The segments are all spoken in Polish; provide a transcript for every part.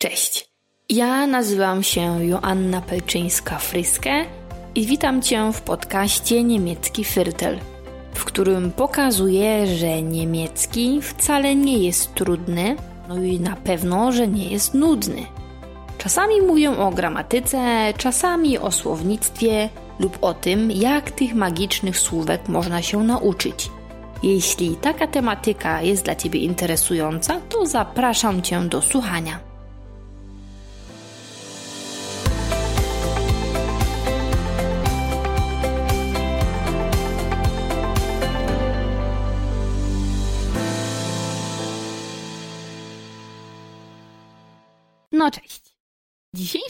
Cześć, ja nazywam się Joanna Pelczyńska-Fryskę i witam Cię w podcaście Niemiecki Firtel, w którym pokazuję, że niemiecki wcale nie jest trudny, no i na pewno, że nie jest nudny. Czasami mówię o gramatyce, czasami o słownictwie lub o tym, jak tych magicznych słówek można się nauczyć. Jeśli taka tematyka jest dla Ciebie interesująca, to zapraszam Cię do słuchania.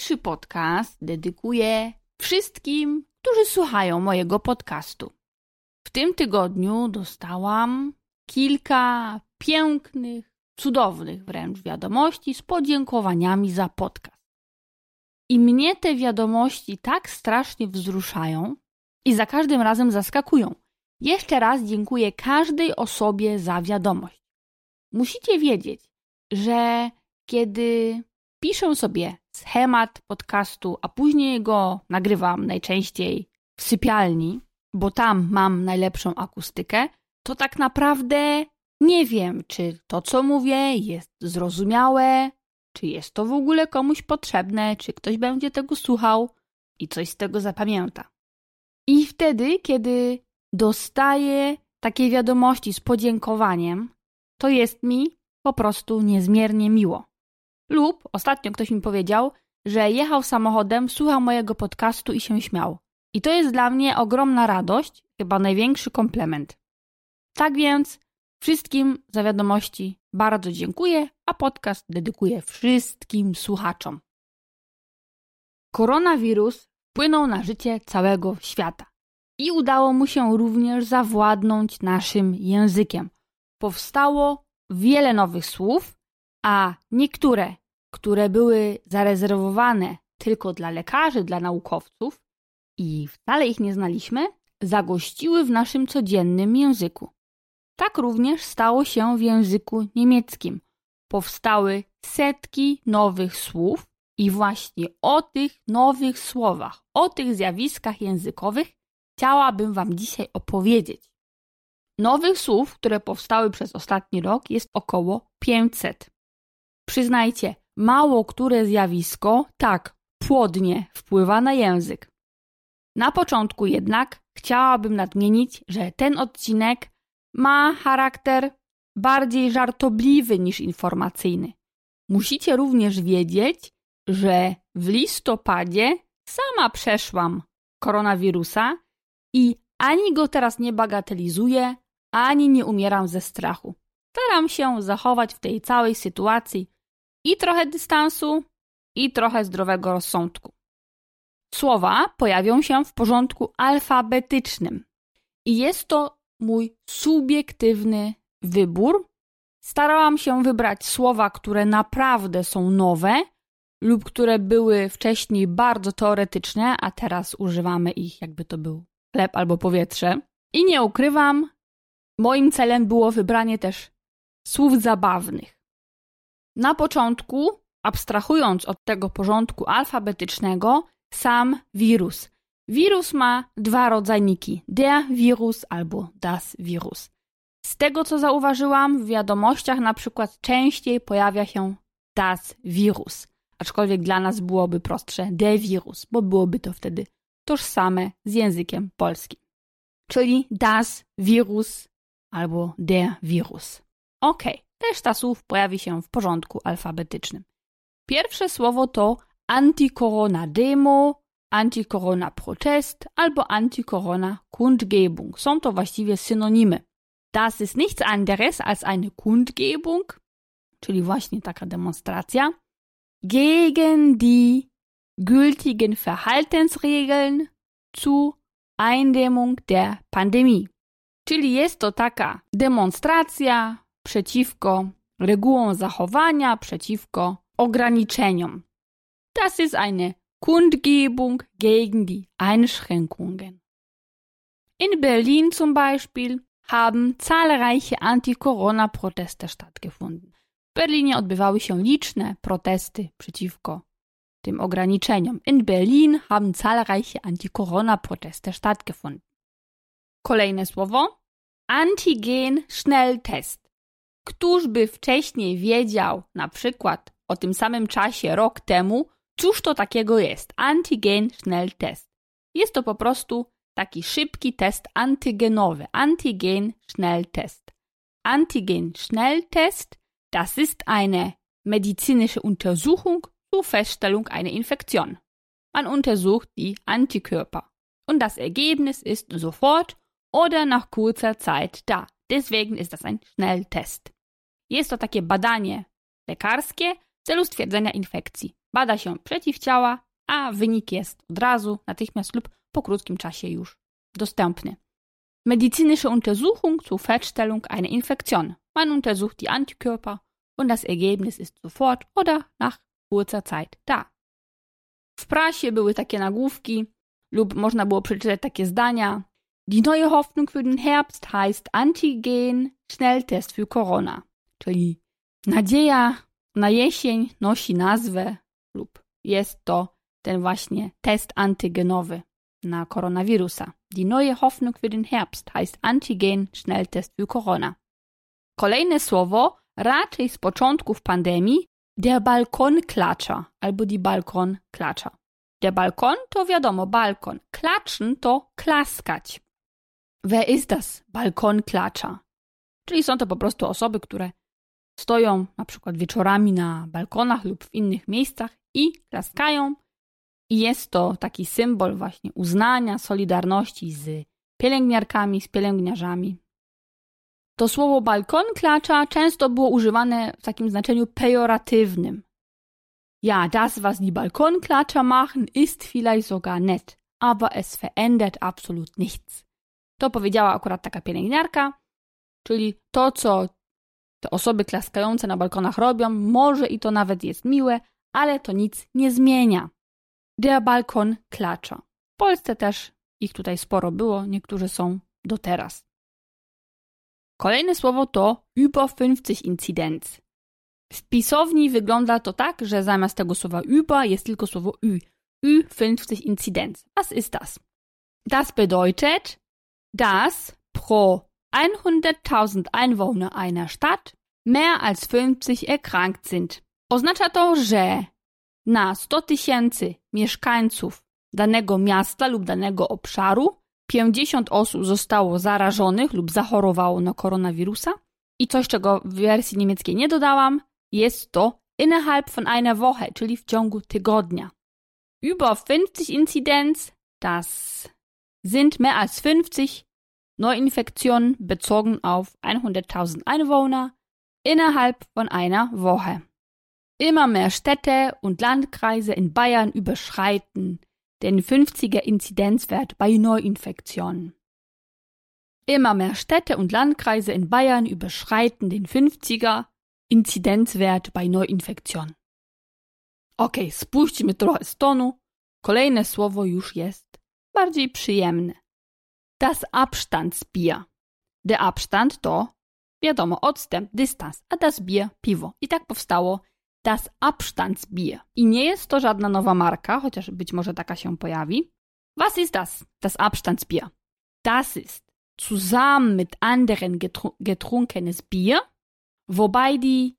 Dzisiejszy podcast dedykuję wszystkim, którzy słuchają mojego podcastu. W tym tygodniu dostałam kilka pięknych, cudownych wręcz wiadomości z podziękowaniami za podcast. I mnie te wiadomości tak strasznie wzruszają i za każdym razem zaskakują. Jeszcze raz dziękuję każdej osobie za wiadomość. Musicie wiedzieć, że kiedy piszę sobie schemat podcastu, a później go nagrywam najczęściej w sypialni, bo tam mam najlepszą akustykę, to tak naprawdę nie wiem, czy to, co mówię, jest zrozumiałe, czy jest to w ogóle komuś potrzebne, czy ktoś będzie tego słuchał i coś z tego zapamięta. I wtedy, kiedy dostaję takie wiadomości z podziękowaniem, to jest mi po prostu niezmiernie miło. Lub ostatnio ktoś mi powiedział, że jechał samochodem, słuchał mojego podcastu i się śmiał. I to jest dla mnie ogromna radość, chyba największy komplement. Tak więc wszystkim za wiadomości bardzo dziękuję, a podcast dedykuję wszystkim słuchaczom. Koronawirus wpłynął na życie całego świata i udało mu się również zawładnąć naszym językiem. Powstało wiele nowych słów, a niektóre, które były zarezerwowane tylko dla lekarzy, dla naukowców i wcale ich nie znaliśmy, zagościły w naszym codziennym języku. Tak również stało się w języku niemieckim. Powstały setki nowych słów i właśnie o tych nowych słowach, o tych zjawiskach językowych chciałabym Wam dzisiaj opowiedzieć. Nowych słów, które powstały przez ostatni rok, jest około 500. Przyznajcie, mało które zjawisko tak płodnie wpływa na język. Na początku jednak chciałabym nadmienić, że ten odcinek ma charakter bardziej żartobliwy niż informacyjny. Musicie również wiedzieć, że w listopadzie sama przeszłam koronawirusa i ani go teraz nie bagatelizuję, ani nie umieram ze strachu. Staram się zachować w tej całej sytuacji i trochę dystansu, i trochę zdrowego rozsądku. Słowa pojawią się w porządku alfabetycznym i jest to mój subiektywny wybór. Starałam się wybrać słowa, które naprawdę są nowe lub które były wcześniej bardzo teoretyczne, a teraz używamy ich, jakby to był chleb albo powietrze. I nie ukrywam, moim celem było wybranie też słów zabawnych. Na początku, abstrahując od tego porządku alfabetycznego, sam wirus. Wirus ma dwa rodzajniki: der Virus albo das Virus. Z tego co zauważyłam, w wiadomościach na przykład częściej pojawia się das Virus. aczkolwiek dla nas byłoby prostsze der Virus, bo byłoby to wtedy tożsame z językiem polskim. Czyli das Virus albo der Virus. Ok, reszta słów pojawi się w porządku alfabetycznym. Pierwsze słowo to antikorona demo, antikorona protest albo antikorona Kundgebung. Są to właściwie synonimy. Das ist nichts anderes als eine Kundgebung, czyli właśnie taka demonstracja, gegen die gültigen Verhaltensregeln zur Eindämmung der Pandemie. Czyli jest to taka demonstracja przeciwko regułom zachowania, przeciwko ograniczeniom. Das ist eine Kundgebung gegen die Einschränkungen. In Berlin zum Beispiel haben zahlreiche Anti-Corona-Proteste stattgefunden. W Berlinie odbywały się liczne protesty przeciwko tym ograniczeniom. In Berlin haben zahlreiche Anti-Corona-Proteste stattgefunden. Kolejne słowo. Antigen-Schnelltest. Któż by wcześniej wiedział, na przykład o tym samym czasie, rok temu, cóż to takiego jest? Antigen-Schnelltest. Jest to po prostu taki szybki test antygenowy. Antigen-Schnelltest. Antigen-Schnelltest, das ist eine medizinische Untersuchung zur Feststellung einer Infektion. Man untersucht die Antikörper. Und das Ergebnis ist sofort oder nach kurzer Zeit da. Deswegen ist das ein Schnelltest. Jest to takie badanie lekarskie w celu stwierdzenia infekcji. Bada się przeciwciała, a wynik jest od razu, natychmiast lub po krótkim czasie już dostępny. Medizinische Untersuchung zur Feststellung einer Infektion. Man untersucht die Antikörper und das Ergebnis ist sofort oder nach kurzer Zeit da. W prasie były takie nagłówki lub można było przeczytać takie zdania. Die neue Hoffnung für den Herbst heißt Antigen Schnelltest für Corona. Czyli nadzieja na jesień nosi nazwę lub jest to ten właśnie test antygenowy na koronawirusa. Die neue Hoffnung für den Herbst heißt Antigen-Schnelltest für Corona. Kolejne słowo, raczej z początków pandemii, der Balkonklatscher albo die Balkonklatscher. Der Balkon to wiadomo, balkon. Klatschen to klaskać. Wer ist das Balkonklatscher? Czyli są to po prostu osoby, które stoją na przykład wieczorami na balkonach lub w innych miejscach i klaskają i jest to taki symbol właśnie uznania, solidarności z pielęgniarkami, z pielęgniarzami. To słowo balkon klacza często było używane w takim znaczeniu pejoratywnym. Ja, das, was die Balkonklatscher machen, ist vielleicht sogar nett, aber es verändert absolut nichts. To powiedziała akurat taka pielęgniarka, czyli to, co te osoby klaskające na balkonach robią, może i to nawet jest miłe, ale to nic nie zmienia der Balkon klacza. W Polsce też ich tutaj sporo było, niektórzy są do teraz. Kolejne słowo to über 50 Inzidenz. W pisowni wygląda to tak, że zamiast tego słowa über jest tylko słowo ü. Ü50 Inzidenz. Was ist das? Das bedeutet, dass pro 100.000 Einwohner einer Stadt mehr als 50 erkrankt sind. Oznacza to, że na 100 tysięcy mieszkańców danego miasta lub danego obszaru 50 osób zostało zarażonych lub zachorowało na koronawirusa. I coś, czego w wersji niemieckiej nie dodałam, jest to innerhalb von einer Woche, czyli w ciągu tygodnia. Über 50 Inzidenz, das sind mehr als 50 Neuinfektionen bezogen auf 100.000 Einwohner innerhalb von einer Woche. Immer mehr Städte und Landkreise in Bayern überschreiten den 50er Inzidenzwert bei Neuinfektionen. Immer mehr Städte und Landkreise in Bayern überschreiten den 50er Inzidenzwert bei Neuinfektionen. Ok, spuśćmy trochę z tonu. Kolejne słowo już jest bardziej przyjemne. Das Abstandsbier. Der Abstand to, wiadomo, odstęp, dystans, a das Bier piwo. I tak powstało das Abstandsbier. I nie jest to żadna nowa marka, chociaż być może taka się pojawi. Was ist das? Das Abstandsbier. Das ist zusammen mit anderen getrunkenes Bier, wobei die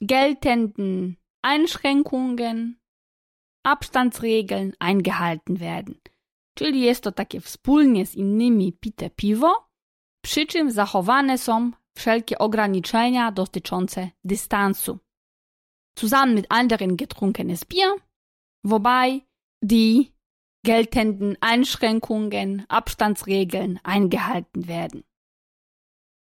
geltenden Einschränkungen, Abstandsregeln eingehalten werden. Czyli jest to takie wspólnie z innymi pite piwo, przy czym zachowane są wszelkie ograniczenia dotyczące dystansu. Zusammen mit anderen getrunkenes Bier, wobei die geltenden Einschränkungen, Abstandsregeln eingehalten werden.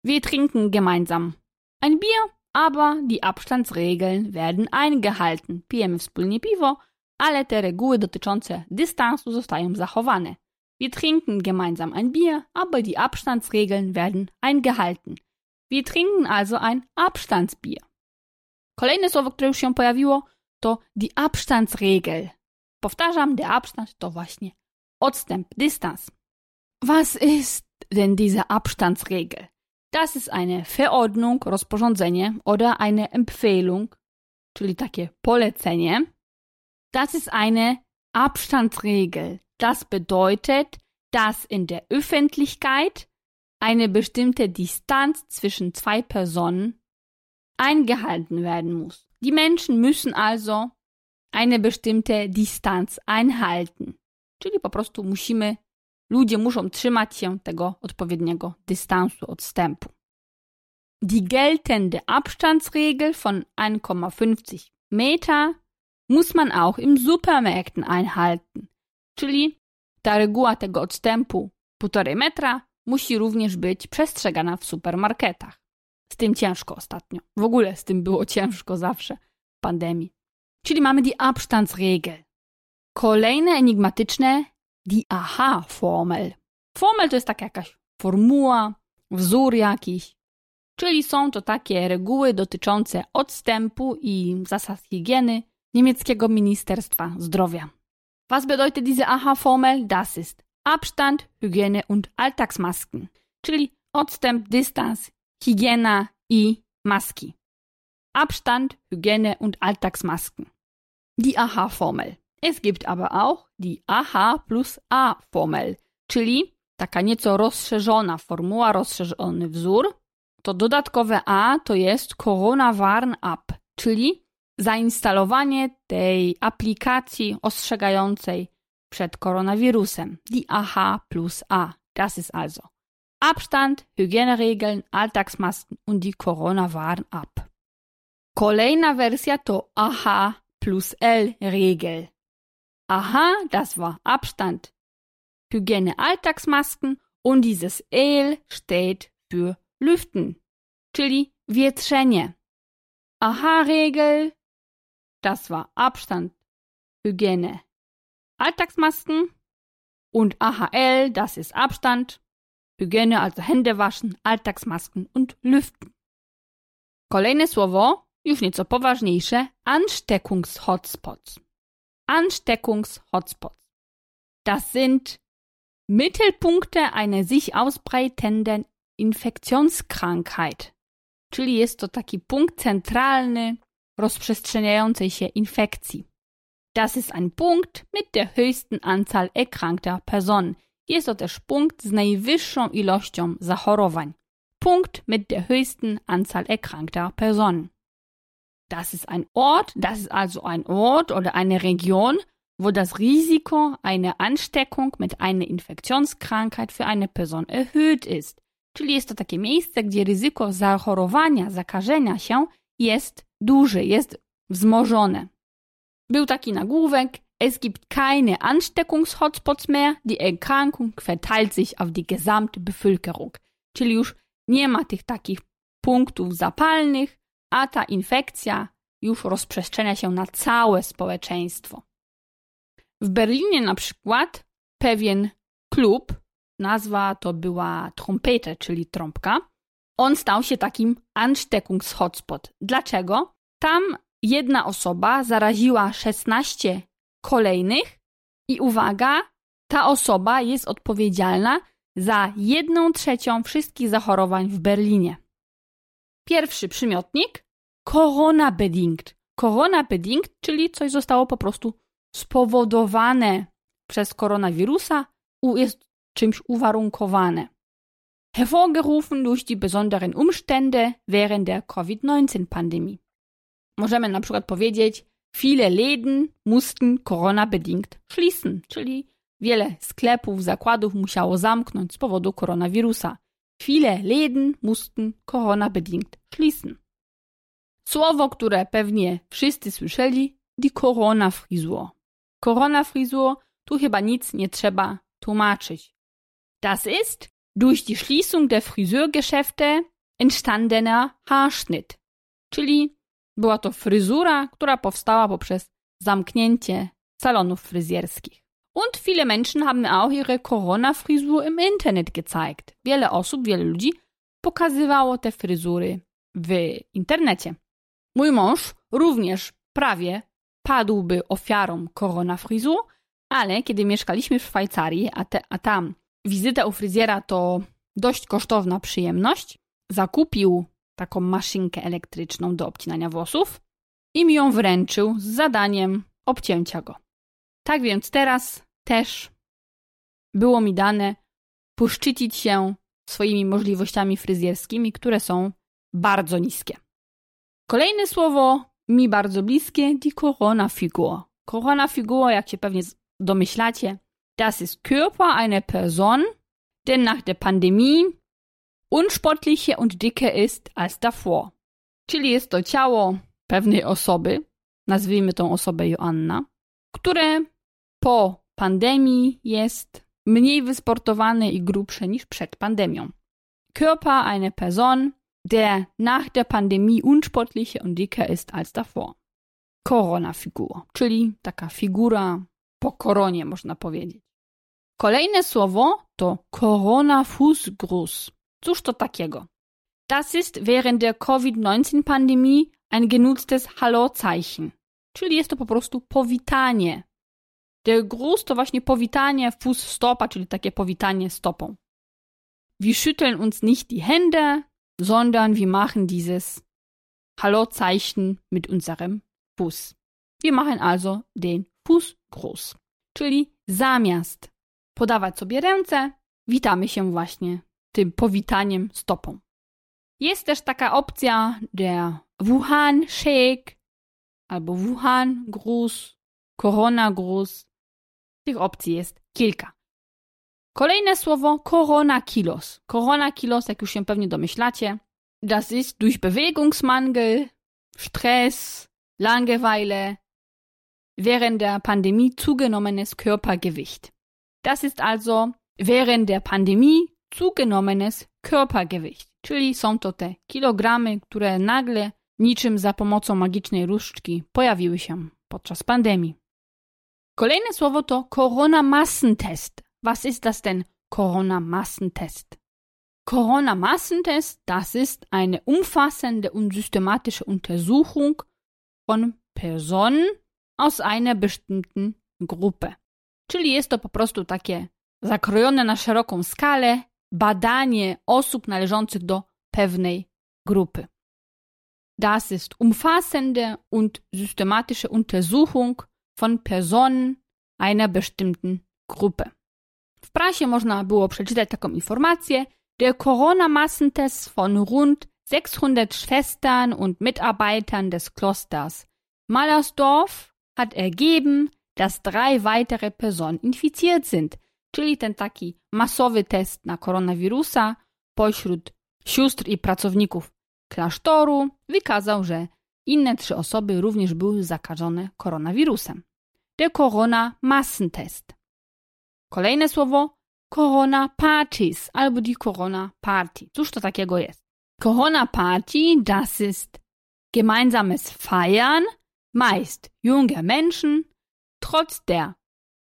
Wir trinken gemeinsam ein Bier, aber die Abstandsregeln werden eingehalten. Pijemy wspólnie piwo, ale te reguły dotyczące dystansu zostają zachowane. Wir trinken gemeinsam ein Bier, aber die Abstandsregeln werden eingehalten. Wir trinken also ein Abstandsbier. Kolejne słowo, które już się pojawiło, to die Abstandsregel. Powtarzam, der Abstand to właśnie odstęp, dystans. Was ist denn diese Abstandsregel? Das ist eine Verordnung, rozporządzenie oder eine Empfehlung, czyli takie polecenie. Das ist eine Abstandsregel. Das bedeutet, dass in der Öffentlichkeit eine bestimmte Distanz zwischen zwei Personen eingehalten werden muss. Die Menschen müssen also eine bestimmte Distanz einhalten. Czyli po prostu musimy, ludzie muszą trzymać się tego odpowiedniego dystansu, odstępu. Die geltende Abstandsregel von 1,50 Meter muss man auch im Supermärkten einhalten. Czyli ta reguła tego odstępu półtorej metra musi również być przestrzegana w supermarketach. Z tym ciężko ostatnio. W ogóle z tym było ciężko zawsze pandemii. Czyli mamy die Abstandsregel. Kolejne enigmatyczne die Aha-Formel. Formel to jest taka jakaś formuła, wzór jakiś. Czyli są to takie reguły dotyczące odstępu i zasad higieny niemieckiego Ministerstwa Zdrowia. Was bedeutet diese Aha-Formel? Das ist Abstand, Hygiene und Alltagsmasken. Czyli odstęp, dystans, higiena i maski. Abstand, Hygiene und Alltagsmasken. Die AHA-Formel. Es gibt aber auch die AH plus A-Formel, czyli taka nieco rozszerzona formuła, rozszerzony wzór. To dodatkowe A to jest Corona Warn App, czyli zainstalowanie tej aplikacji ostrzegającej przed koronawirusem. Die AH plus A. Das ist also Abstand, Hygieneregeln, Alltagsmasken und die Corona-Warn-App. Kolejna Wersja to AH plus L-Regel. Aha, das war Abstand, Hygiene, Alltagsmasken und dieses L steht für Lüften, czyli wietrzenie. Aha-Regel, das war Abstand, Hygiene, Alltagsmasken und AHL, das ist Abstand, Hygiene, also Hände waschen, Alltagsmasken und Lüften. Kolejne słowo, już nieco poważniejsze, Ansteckungs-Hotspots. Ansteckungs-Hotspots. Das sind Mittelpunkte einer sich ausbreitenden Infektionskrankheit. Czyli jest to taki punkt centralny rozprzestrzeniającej się infekcji. Das ist ein Punkt mit der höchsten Anzahl erkrankter Personen. Jest to też punkt z najwyższą ilością zachorowań. Punkt mit der höchsten Anzahl erkrankter Personen. Das ist ein Ort, das ist also ein Ort oder eine Region, wo das Risiko einer Ansteckung mit einer Infektionskrankheit für eine Person erhöht ist. Czyli jest to takie miejsce, gdzie ryzyko zachorowania, zakażenia się jest duże, jest wzmożone. Był taki nagłówek, es gibt keine Ansteckungshotspots mehr, die Erkrankung verteilt sich auf die gesamte Bevölkerung. Czyli już nie ma tych takich punktów zapalnych, a ta infekcja już rozprzestrzenia się na całe społeczeństwo. W Berlinie na przykład pewien klub, nazwa to była Trompete, czyli trąbka, on stał się takim Ansteckungshotspot. Dlaczego? Tam jedna osoba zaraziła 16 kolejnych i uwaga, ta osoba jest odpowiedzialna za jedną trzecią wszystkich zachorowań w Berlinie. Pierwszy przymiotnik Corona-bedingt. Corona-bedingt, czyli coś zostało po prostu spowodowane przez koronawirusa, jest czymś uwarunkowane. Hervorgerufen durch die besonderen Umstände während der COVID-19-Pandemie. Możemy na przykład powiedzieć, Viele Läden mussten Corona-bedingt schließen, czyli wiele sklepów, zakładów musiało zamknąć z powodu koronawirusa. Viele Läden mussten Corona-bedingt schließen. Słowo, które pewnie wszyscy słyszeli, die Corona-Frisur. Corona-Frisur, tu chyba nic nie trzeba tłumaczyć. Das ist durch die Schließung der Friseurgeschäfte entstandener Haarschnitt, czyli była to fryzura, która powstała poprzez zamknięcie salonów fryzjerskich. Und viele Menschen haben auch ihre Corona-Frisur im Internet gezeigt. Wiele osób, wiele ludzi pokazywało te fryzury w internecie. Mój mąż również prawie padłby ofiarą koronafrizu, ale kiedy mieszkaliśmy w Szwajcarii, a, te, a tam wizyta u fryzjera to dość kosztowna przyjemność, zakupił taką maszynkę elektryczną do obcinania włosów i mi ją wręczył z zadaniem obcięcia go. Tak więc teraz też było mi dane poszczycić się swoimi możliwościami fryzjerskimi, które są bardzo niskie. Kolejne słowo mi bardzo bliskie, die Corona-Figur. Corona-Figur, jak się pewnie domyślacie, das ist Körper einer Person, der nach der Pandemie unsportlicher und dicker ist als davor. Czyli jest to ciało pewnej osoby, nazwijmy tą osobę Joanna, które po pandemii jest mniej wysportowane i grubsze niż przed pandemią. Körper einer Person, der nach der Pandemie unsportlicher und dicker ist als davor. Korona-figur, czyli taka figura po koronie, można powiedzieć. Kolejne słowo to Corona-Fußgruß. Cóż to takiego? Das ist während der COVID-19-Pandemie ein genutztes Hallo-Zeichen, czyli jest to po prostu powitanie. Der Gruß to właśnie powitanie Fuß stopa, czyli takie powitanie stopą. Wir schütteln uns nicht die Hände, sondern wir machen dieses Hallo-Zeichen mit unserem Fuß. Wir machen also den Fußgruß, czyli zamiast podawać sobie ręce, witamy się właśnie tym powitaniem stopą. Jest też taka opcja der Wuhan Shake albo Wuhan Gruß, Corona Gruß. Tych opcji jest kilka. Kolejne słowo Corona Kilos. Corona Kilos, jak już się pewnie domyślacie, das ist durch Bewegungsmangel, Stress, Langeweile während der Pandemie zugenommenes Körpergewicht. Das ist also während der Pandemie zugenommenes Körpergewicht, czyli są to te kilogramy, które nagle niczym za pomocą magicznej różdżki pojawiły się podczas pandemii. Kolejne słowo to Corona-Massentest. Was ist das denn Corona-Massentest? Corona-Massentest, das ist eine umfassende und systematische Untersuchung von Personen aus einer bestimmten Gruppe. Czyli jest to po prostu takie zakrojone na szeroką skalę badanie osób należących do pewnej grupy. Das ist umfassende und systematische Untersuchung von Personen einer bestimmten Gruppe. W prasie można było przeczytać taką informację, der Corona-Massentest von rund 600 Schwestern und Mitarbeitern des Klosters Mallersdorf hat ergeben, dass drei weitere Personen infiziert sind – czyli ten taki masowy test na koronawirusa pośród sióstr i pracowników klasztoru wykazał, że inne trzy osoby również były zakażone koronawirusem. Der Corona-Massentest. Kolejne słowo Corona Partys albo die Corona Party. Cóż to takiego jest? Corona Party, das ist gemeinsames Feiern, meist junger Menschen, trotz der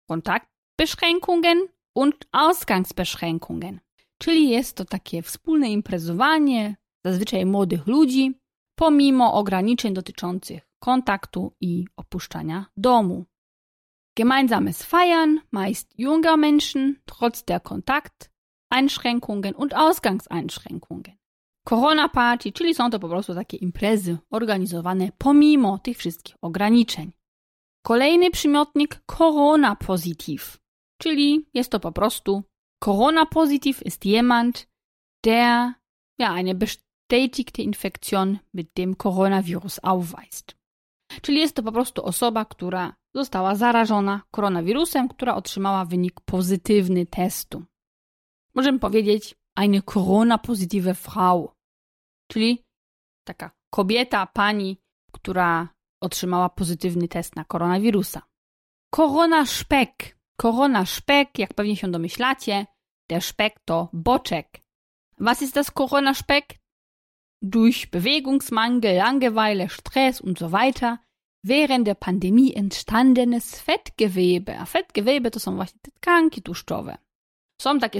Kontaktbeschränkungen und Ausgangsbeschränkungen. Czyli jest to takie wspólne imprezowanie, zazwyczaj młodych ludzi, pomimo ograniczeń dotyczących kontaktu i opuszczania domu. Gemeinsames Feiern, meist junger Menschen, trotz der Kontakteinschränkungen und Ausgangseinschränkungen. Corona Party, czyli są to po prostu takie imprezy organizowane pomimo tych wszystkich ograniczeń. Kolejny przymiotnik Corona Positiv Czyli jest to po prostu Corona-positiv ist jemand, der ja eine bestätigte Infektion mit dem Coronavirus aufweist. Czyli jest to po prostu osoba, która została zarażona koronawirusem, która otrzymała wynik pozytywny testu. Możemy powiedzieć eine Corona-positive Frau, czyli taka kobieta, pani, która otrzymała pozytywny test na koronawirusa. Korona szpek. Korona szpek, jak pewnie się domyślacie, der Speck to boczek. Was ist das Corona Speck? Durch Bewegungsmangel, Langeweile, Stress und so weiter während der Pandemie entstandenes Fettgewebe. A Fettgewebe to są właśnie te tkanki tłuszczowe. Są takie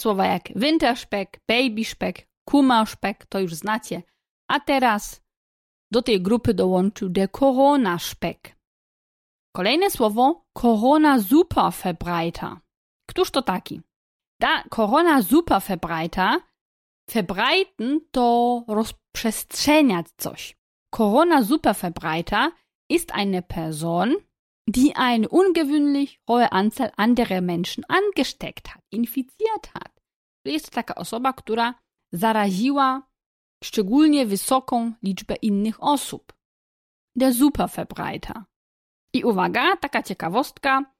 Słowa jak winterszpek, babyszpek, kumaszpek to już znacie. A teraz do tej grupy dołączył de koronaszpek. Kolejne słowo korona superverbreiter. Któż to taki? Da korona superverbreiter verbreiten to rozprzestrzeniać coś. Korona superverbreiter ist eine Person, die eine ungewöhnlich hohe Anzahl anderer Menschen angesteckt hat, infiziert hat. Jest to taka osoba, która zaraziła szczególnie wysoką liczbę innych osób. Der Superverbreiter. I uwaga, taka ciekawostka,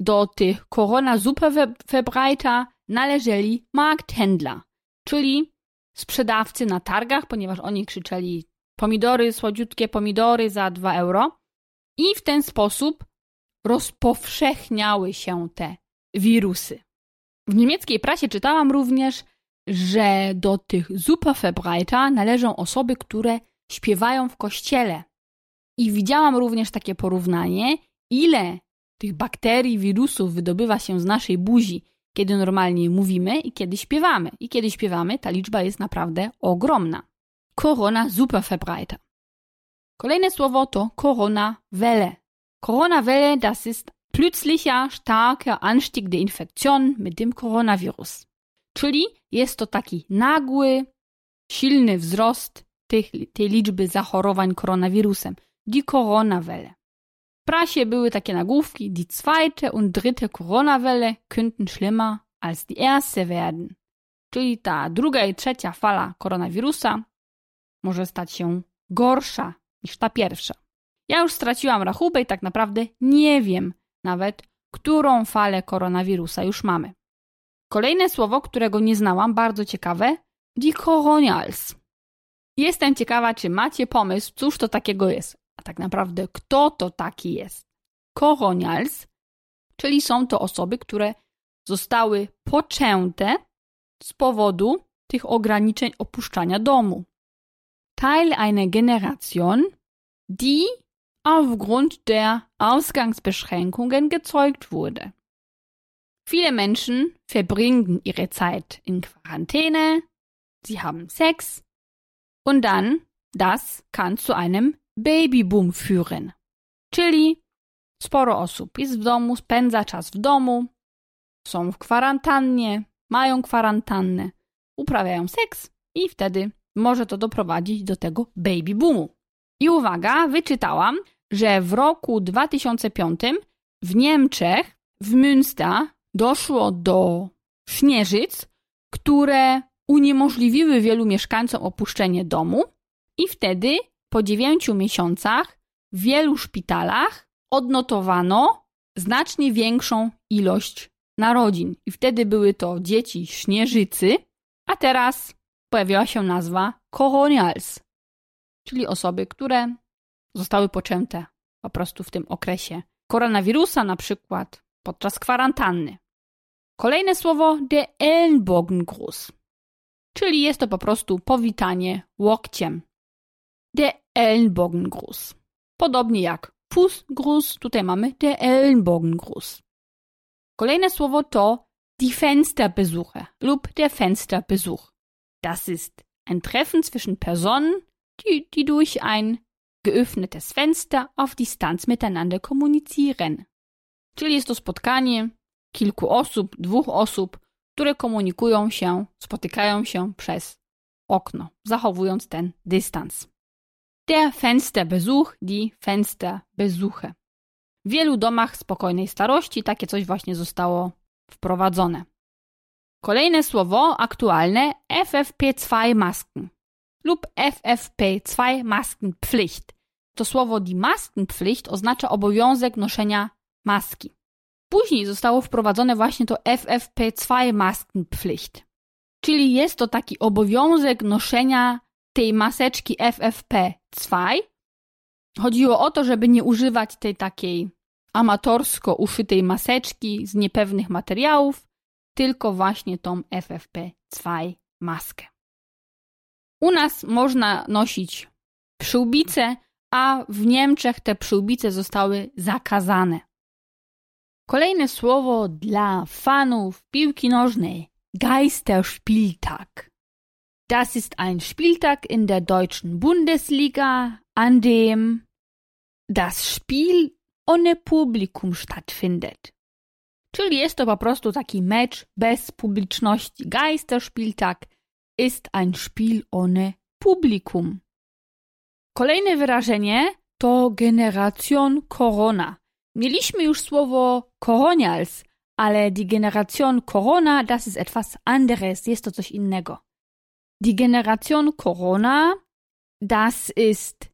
do tych Corona Superverbreiter należeli Markthändler, czyli sprzedawcy na targach, ponieważ oni krzyczeli pomidory, słodziutkie pomidory za 2 euro. I w ten sposób rozpowszechniały się te wirusy. W niemieckiej prasie czytałam również, że do tych Superverbreiter należą osoby, które śpiewają w kościele. I widziałam również takie porównanie, ile tych bakterii, wirusów wydobywa się z naszej buzi, kiedy normalnie mówimy i kiedy śpiewamy. I kiedy śpiewamy, ta liczba jest naprawdę ogromna. Corona Superverbreiter. Kolejne słowo to Corona Welle. Corona-Welle, das ist plötzlicher, starker Anstieg der Infektion mit dem Coronavirus. Czyli jest to taki nagły, silny wzrost tych, tej liczby zachorowań koronawirusem. Die Corona-Welle. W prasie były takie nagłówki, die zweite und dritte Corona-Welle könnten schlimmer als die erste werden. Czyli ta druga i trzecia fala koronawirusa może stać się gorsza niż ta pierwsza. Ja już straciłam rachubę i tak naprawdę nie wiem nawet, którą falę koronawirusa już mamy. Kolejne słowo, którego nie znałam, bardzo ciekawe, die Coronials. Jestem ciekawa, czy macie pomysł, cóż to takiego jest. A tak naprawdę, kto to taki jest? Coronials, czyli są to osoby, które zostały poczęte z powodu tych ograniczeń opuszczania domu. Teil einer Generation, die aufgrund der Ausgangsbeschränkungen gezeugt wurde. Viele Menschen verbringen ihre Zeit in Quarantäne, sie haben Sex und dann, das kann zu einem Babyboom führen. Czyli sporo osób jest w domu, spędza czas w domu, są w kwarantannie, mają kwarantannę, uprawiają seks i wtedy może to doprowadzić do tego baby boomu. I uwaga, wyczytałam, że w roku 2005 w Niemczech, w Münster, doszło do śnieżyc, które uniemożliwiły wielu mieszkańcom opuszczenie domu, i wtedy po dziewięciu miesiącach w wielu szpitalach odnotowano znacznie większą ilość narodzin. I wtedy były to dzieci śnieżycy, a teraz pojawiła się nazwa Coronials, czyli osoby, które zostały poczęte po prostu w tym okresie koronawirusa, na przykład podczas kwarantanny. Kolejne słowo de Ellenbogengruß, czyli jest to po prostu powitanie łokciem. De Ellenbogengruß. Podobnie jak Fußgruß, tutaj mamy de Ellenbogengruß. Kolejne słowo to die Fensterbesuche lub der Fensterbesuch. Das ist ein Treffen zwischen Personen, die, die durch ein geöffnetes Fenster auf Distanz miteinander kommunizieren. Czyli jest to spotkanie kilku osób, dwóch osób, które komunikują się, spotykają się przez okno, zachowując ten dystans. Der Fensterbesuch, die Fensterbesuche. W wielu domach spokojnej starości takie coś właśnie zostało wprowadzone. Kolejne słowo aktualne FFP2 Masken lub FFP2 Maskenpflicht. To słowo die Maskenpflicht oznacza obowiązek noszenia maski. Później zostało wprowadzone właśnie to FFP2 Maskenpflicht. Czyli jest to taki obowiązek noszenia tej maseczki FFP2. Chodziło o to, żeby nie używać tej takiej amatorsko uszytej maseczki z niepewnych materiałów, tylko właśnie tą FFP2 maskę. U nas można nosić przyłbice, a w Niemczech te przyłbice zostały zakazane. Kolejne słowo dla fanów piłki nożnej. Geisterspieltag. Das ist ein Spieltag in der deutschen Bundesliga, an dem das Spiel ohne Publikum stattfindet. Czyli jest to po prostu taki mecz bez publiczności. Geisterspieltag ist ein Spiel ohne Publikum. Kolejne wyrażenie to Generation Corona. Mieliśmy już słowo Coronials, ale die Generation Corona, das ist etwas anderes, jest to coś innego. Die Generation Corona, das ist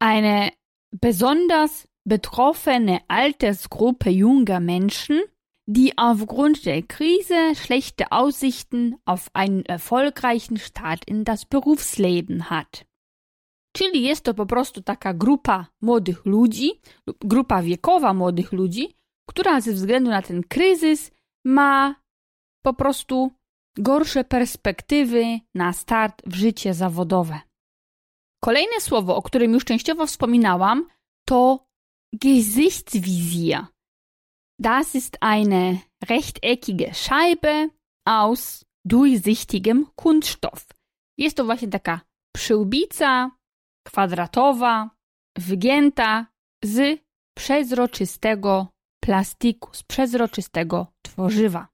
eine besonders betroffene Altersgruppe junger Menschen, die aufgrund der Krise schlechte Aussichten auf einen erfolgreichen Start in das Berufsleben hat. Czyli jest to po prostu taka grupa młodych ludzi, grupa wiekowa młodych ludzi, która ze względu na ten kryzys ma po prostu gorsze perspektywy na start w życie zawodowe. Kolejne słowo, o którym już częściowo wspominałam, to Gesichtsvisier. Das ist eine rechteckige Scheibe aus durchsichtigem Kunststoff. Jest to właśnie taka przyłbica kwadratowa, wygięta z przezroczystego plastiku, z przezroczystego tworzywa.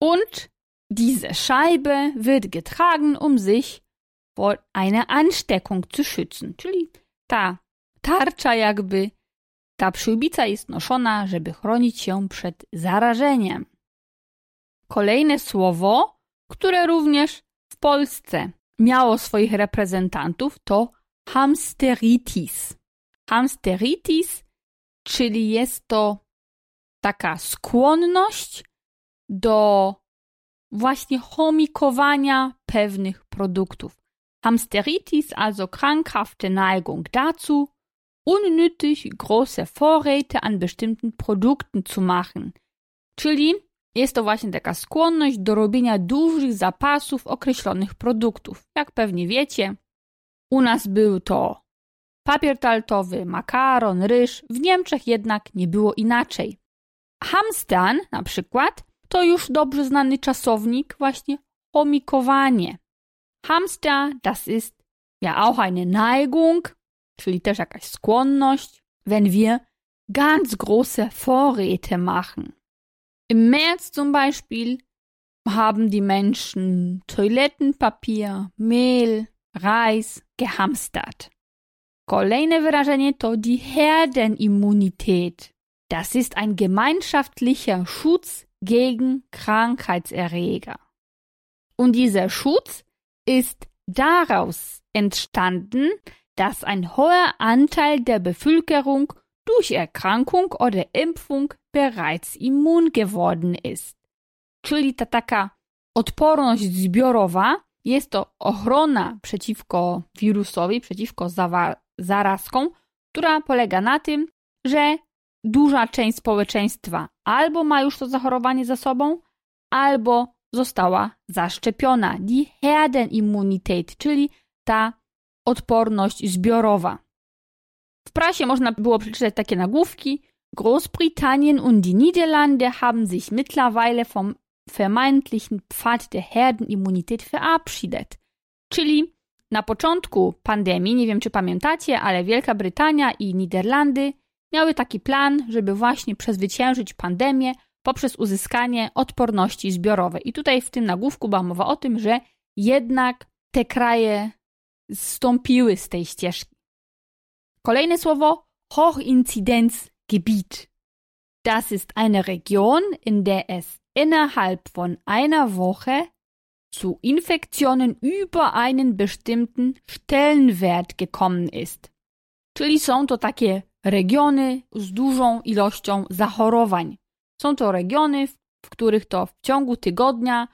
Und diese Scheibe wird getragen, um sich vor einer Ansteckung zu schützen. Czyli ta tarcza jakby ta przyłbica jest noszona, żeby chronić się przed zarażeniem. Kolejne słowo, które również w Polsce miało swoich reprezentantów, to hamsteritis. Hamsteritis, czyli jest to taka skłonność do właśnie chomikowania pewnych produktów. Hamsteritis, also krankhafte Neigung dazu, unnötig große Vorräte an bestimmten Produkten zu machen. Czyli jest to właśnie taka skłonność do robienia dużych zapasów określonych produktów. Jak pewnie wiecie, u nas był to papier taltowy, makaron, ryż. W Niemczech jednak nie było inaczej. Hamstern na przykład to już dobrze znany czasownik, właśnie chomikowanie. Hamster, das ist ja auch eine Neigung, czyli też jakaś skłonność, wenn wir ganz große Vorräte machen. Im März zum Beispiel haben die Menschen Toilettenpapier, Mehl, Reis gehamstert. Kolejne wyrażenie to die Herdenimmunität. Das ist ein gemeinschaftlicher Schutz gegen Krankheitserreger. Und dieser Schutz ist daraus entstanden, dass ein hoher Anteil der Bevölkerung durch Erkrankung oder Impfung bereits immun geworden ist. Czyli ta taka odporność zbiorowa jest to ochrona przeciwko wirusowi, przeciwko zarazkom, która polega na tym, że duża część społeczeństwa albo ma już to zachorowanie za sobą, albo została zaszczepiona. Die Herdenimmunität, czyli ta odporność zbiorowa. W prasie można było przeczytać takie nagłówki. Großbritannien und die Niederlande haben sich mittlerweile vom vermeintlichen Pfad der Herdenimmunität verabschiedet. Czyli na początku pandemii, nie wiem czy pamiętacie, ale Wielka Brytania i Niderlandy miały taki plan, żeby właśnie przezwyciężyć pandemię poprzez uzyskanie odporności zbiorowej. I tutaj w tym nagłówku była mowa o tym, że jednak te kraje zstąpiły z tej ścieżki. Kolejne słowo Hochinzidenzgebiet. Das ist eine Region, in der es innerhalb von einer Woche zu Infektionen über einen bestimmten Stellenwert gekommen ist. Czyli są to takie regiony z dużą ilością zachorowań. Są to regiony, w których to w ciągu tygodnia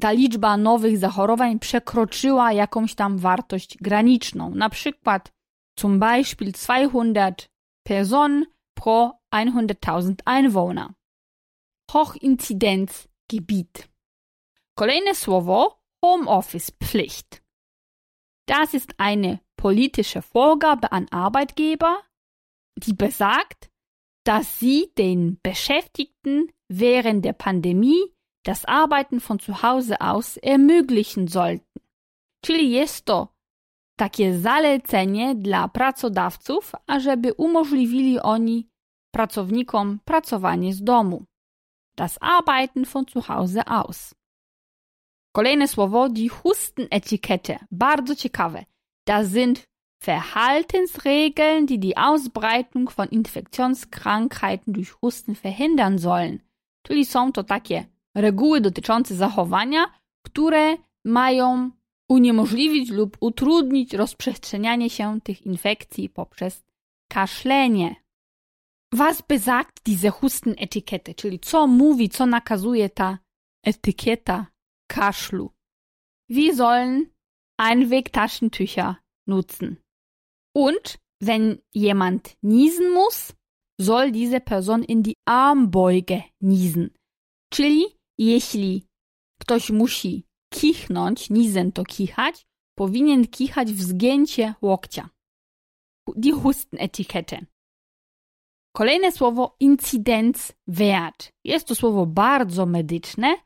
ta liczba nowych zachorowań przekroczyła jakąś tam wartość graniczną. Na przykład zum Beispiel 200 Personen pro 100.000 Einwohner. Hochinzidenzgebiet. Kolejne słowo Homeoffice-Pflicht. Das ist eine politische Vorgabe an Arbeitgeber, die besagt, dass sie den Beschäftigten während der Pandemie das Arbeiten von zu Hause aus ermöglichen sollten. Czyli jest to takie zalecenie dla pracodawców, ażeby umożliwili oni pracownikom pracowanie z domu. Das Arbeiten von zu Hause aus. Kolejne słowo, die Hustenetikette. Bardzo ciekawe. Das sind Verhaltensregeln, die die Ausbreitung von Infektionskrankheiten durch Husten verhindern sollen. Czyli są to takie reguły dotyczące zachowania, które mają uniemożliwić lub utrudnić rozprzestrzenianie się tych infekcji poprzez kaszlenie. Was besagt diese Hustenetikette? Czyli co mówi, co nakazuje ta etykieta kaszlu? Wir sollen Einwegtaschentücher nutzen. Und wenn jemand niesen muss, soll diese Person in die Armbeuge niesen. Czyli jeśli ktoś musi kichnąć, nizen to kichać, powinien kichać w zgięcie łokcia. Die Hustenetikette. Kolejne słowo Inzidenzwert. Jest to słowo bardzo medyczne.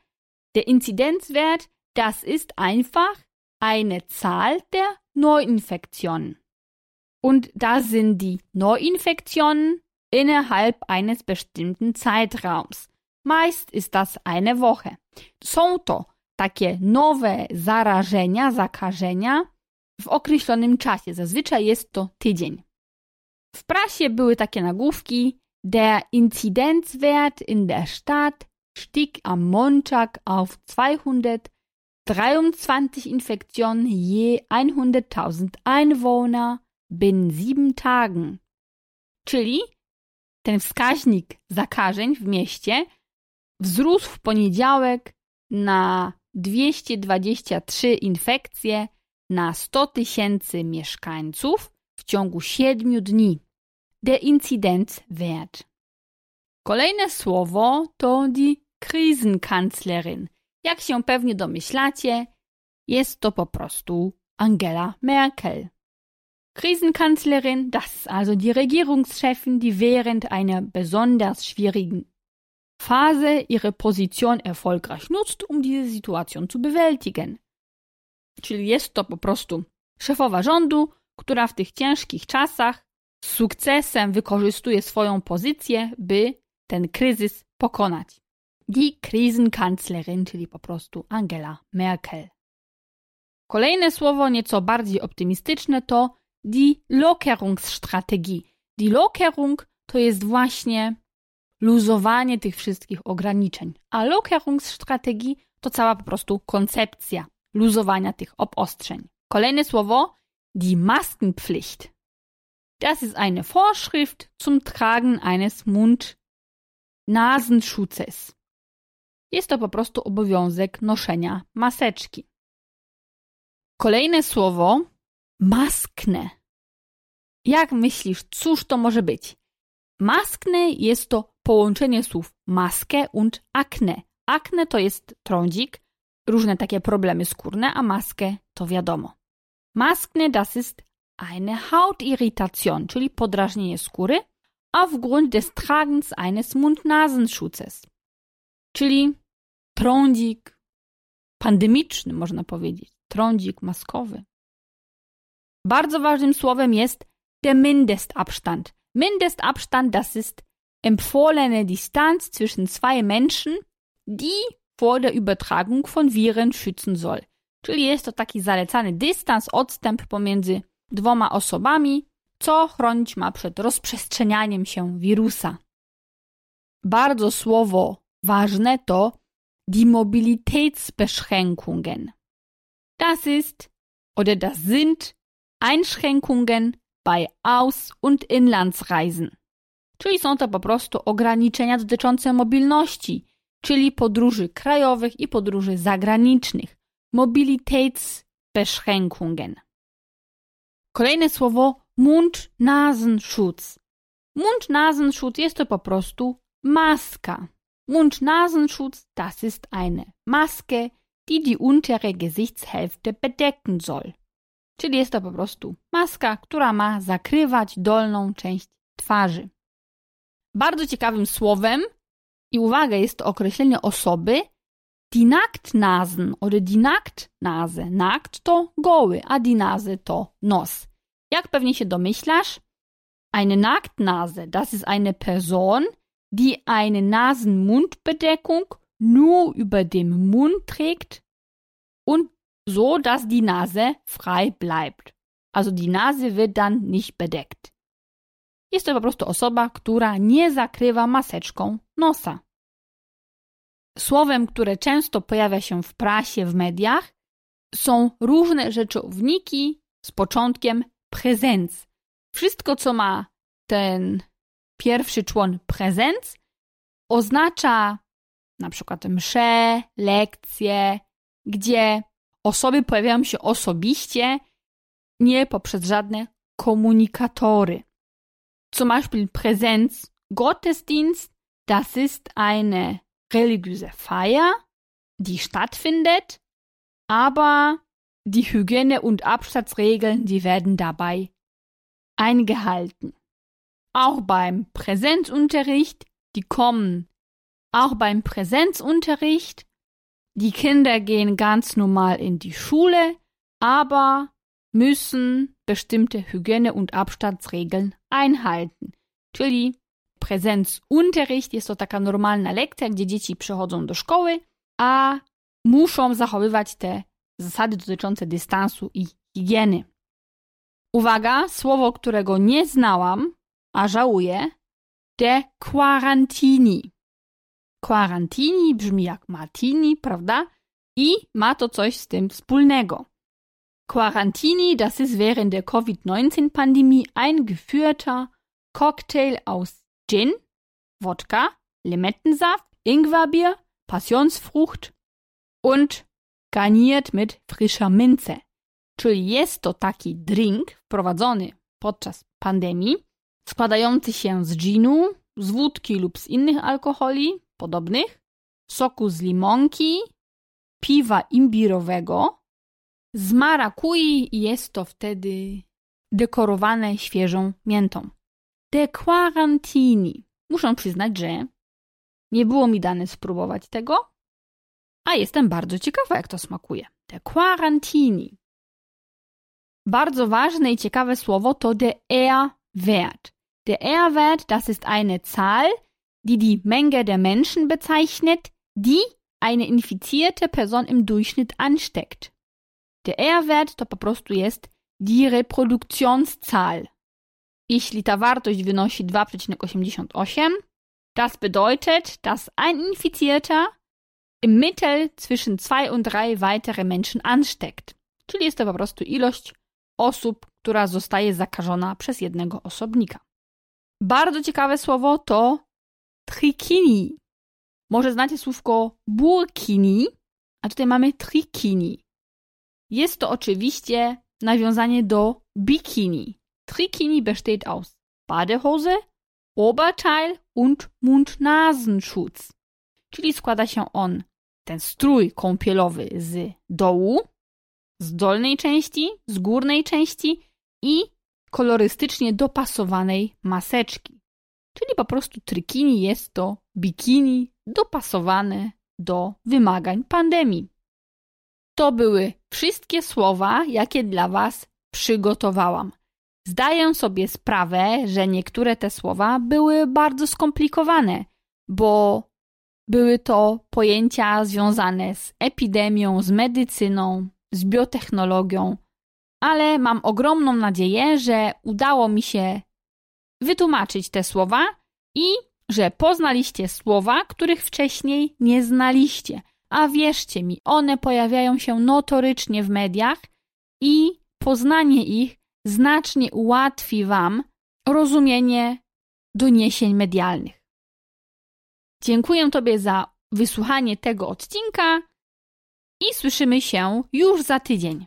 Der Inzidenzwert, das ist einfach eine Zahl der Neuinfektionen. Und da sind die Neuinfektionen innerhalb eines bestimmten Zeitraums. Meist ist das eine Woche. Są to takie nowe zarażenia, zakażenia w określonym czasie. Zazwyczaj jest to tydzień. W prasie były takie nagłówki: Der Inzidenzwert in der Stadt stieg am Montag auf 223 Infektionen je 100.000 Einwohner binnen sieben Tagen. Czyli ten wskaźnik zakażeń w mieście wzrósł w poniedziałek na 223 infekcje na 100 tysięcy mieszkańców w ciągu 7 dni. Der Inzidenzwert. Kolejne słowo to die Krisenkanzlerin. Jak się pewnie domyślacie, jest to po prostu Angela Merkel. Krisenkanzlerin, das ist also die Regierungschefin, die während einer besonders schwierigen Phase ihre Position erfolgreich nutzt, um diese Situation zu bewältigen. Czyli jest to po prostu szefowa rządu, która w tych ciężkich czasach z sukcesem wykorzystuje swoją pozycję, by ten kryzys pokonać. Die Krisenkanzlerin, czyli po prostu Angela Merkel. Kolejne słowo, nieco bardziej optymistyczne, to die Lockerungsstrategie. Die Lockerung to jest właśnie luzowanie tych wszystkich ograniczeń, a Lockerungsstrategie to cała po prostu koncepcja luzowania tych obostrzeń. Kolejne słowo, die Maskenpflicht. Das ist eine Vorschrift zum Tragen eines Mund-Nasenschutzes. Jest to po prostu obowiązek noszenia maseczki. Kolejne słowo maskne. Jak myślisz, cóż to może być? Maskne jest to połączenie słów maskę und akne. Akne to jest trądzik, różne takie problemy skórne, a maskę to wiadomo. Maskne das ist eine Hautirritation, czyli podrażnienie skóry, aufgrund des Tragens eines Mund-Nasenschutzes, czyli trądzik pandemiczny, można powiedzieć, trądzik maskowy. Bardzo ważnym słowem jest der Mindestabstand. Mindestabstand, das ist empfohlene Distanz zwischen zwei Menschen, die vor der Übertragung von Viren schützen soll. Czyli jest to taki zalecany dystans, odstęp pomiędzy dwoma osobami, co chronić ma przed rozprzestrzenianiem się wirusa. Bardzo słowo ważne to die Mobilitätsbeschränkungen. Das ist oder das sind Einschränkungen bei Aus- und Inlandsreisen. Czyli są to po prostu ograniczenia dotyczące mobilności, czyli podróży krajowych i podróży zagranicznych. Mobilitätsbeschränkungen. Kolejne słowo Mund-Nasenschutz. Mund-Nasenschutz jest to po prostu maska. Mund-Nasenschutz, das ist eine Maske, die die untere Gesichtshälfte bedecken soll. Czyli jest to po prostu maska, która ma zakrywać dolną część twarzy. Bardzo ciekawym słowem i uwaga, jest to określenie osoby die Nacktnasen oder die Nacktnase. Nackt to goły, a die Nase to nos. Jak pewnie się domyślasz, eine Nacktnase, das ist eine Person, die eine Nasenmundbedeckung nur über dem Mund trägt und so, dass die Nase frei bleibt. Also die Nase wird dann nicht bedeckt. Jest to po prostu osoba, która nie zakrywa maseczką nosa. Słowem, które często pojawia się w prasie, w mediach, są różne rzeczowniki z początkiem prezenc. Wszystko, co ma ten pierwszy człon prezenc, oznacza na przykład msze, lekcje, gdzie osoby pojawiają się osobiście, nie poprzez żadne komunikatory. Zum Beispiel Präsenz Gottesdienst, das ist eine religiöse Feier, die stattfindet, aber die Hygiene- und Abstandsregeln, die werden dabei eingehalten. Auch beim Präsenzunterricht, die kommen auch beim Präsenzunterricht, die Kinder gehen ganz normal in die Schule, aber müssen bestimmte Hygiene- und Abstandsregeln einhalten. Czyli Präsenzunterricht jest to taka normalna lekcja, gdzie dzieci przychodzą do szkoły, a muszą zachowywać te zasady dotyczące dystansu i higieny. Uwaga, słowo, którego nie znałam, a żałuję, de quarantini. Quarantini brzmi jak martini, prawda? I ma to coś z tym wspólnego. Quarantini, das ist während der Covid-19-Pandemie eingeführter Cocktail aus Gin, Wodka, Limettensaft, Ingwerbier, Passionsfrucht und garniert mit frischer Minze. Czyli jest to taki drink wprowadzony podczas pandemii, składający się z ginu, z wódki lub z innych alkoholi podobnych, soku z limonki, piwa imbirowego, z marakui jest to wtedy dekorowane świeżą miętą. De quarantini. Muszę przyznać, że nie było mi dane spróbować tego, a jestem bardzo ciekawa, jak to smakuje. De quarantini. Bardzo ważne i ciekawe słowo to der R-Wert. Der R-Wert, das ist eine Zahl, die die Menge der Menschen bezeichnet, die eine infizierte Person im Durchschnitt ansteckt. Der R-Wert to po prostu jest die. Jeśli ta wartość wynosi 2,88, das bedeutet, dass ein Infizierter im Mittel zwischen zwei und drei weitere Menschen ansteckt. Czyli jest to po prostu ilość osób, która zostaje zakażona przez jednego osobnika. Bardzo ciekawe słowo to trikini. Może znacie słówko burkini, a tutaj mamy trikini. Jest to oczywiście nawiązanie do bikini. Trikini besteht aus Badehose, Oberteil und Mund-Nasenschutz. Czyli składa się on, ten strój kąpielowy z dołu, z dolnej części, z górnej części i kolorystycznie dopasowanej maseczki. Czyli po prostu trikini jest to bikini dopasowane do wymagań pandemii. To były wszystkie słowa, jakie dla Was przygotowałam. Zdaję sobie sprawę, że niektóre te słowa były bardzo skomplikowane, bo były to pojęcia związane z epidemią, z medycyną, z biotechnologią, ale mam ogromną nadzieję, że udało mi się wytłumaczyć te słowa i że poznaliście słowa, których wcześniej nie znaliście. A wierzcie mi, one pojawiają się notorycznie w mediach i poznanie ich znacznie ułatwi Wam rozumienie doniesień medialnych. Dziękuję Tobie za wysłuchanie tego odcinka i słyszymy się już za tydzień.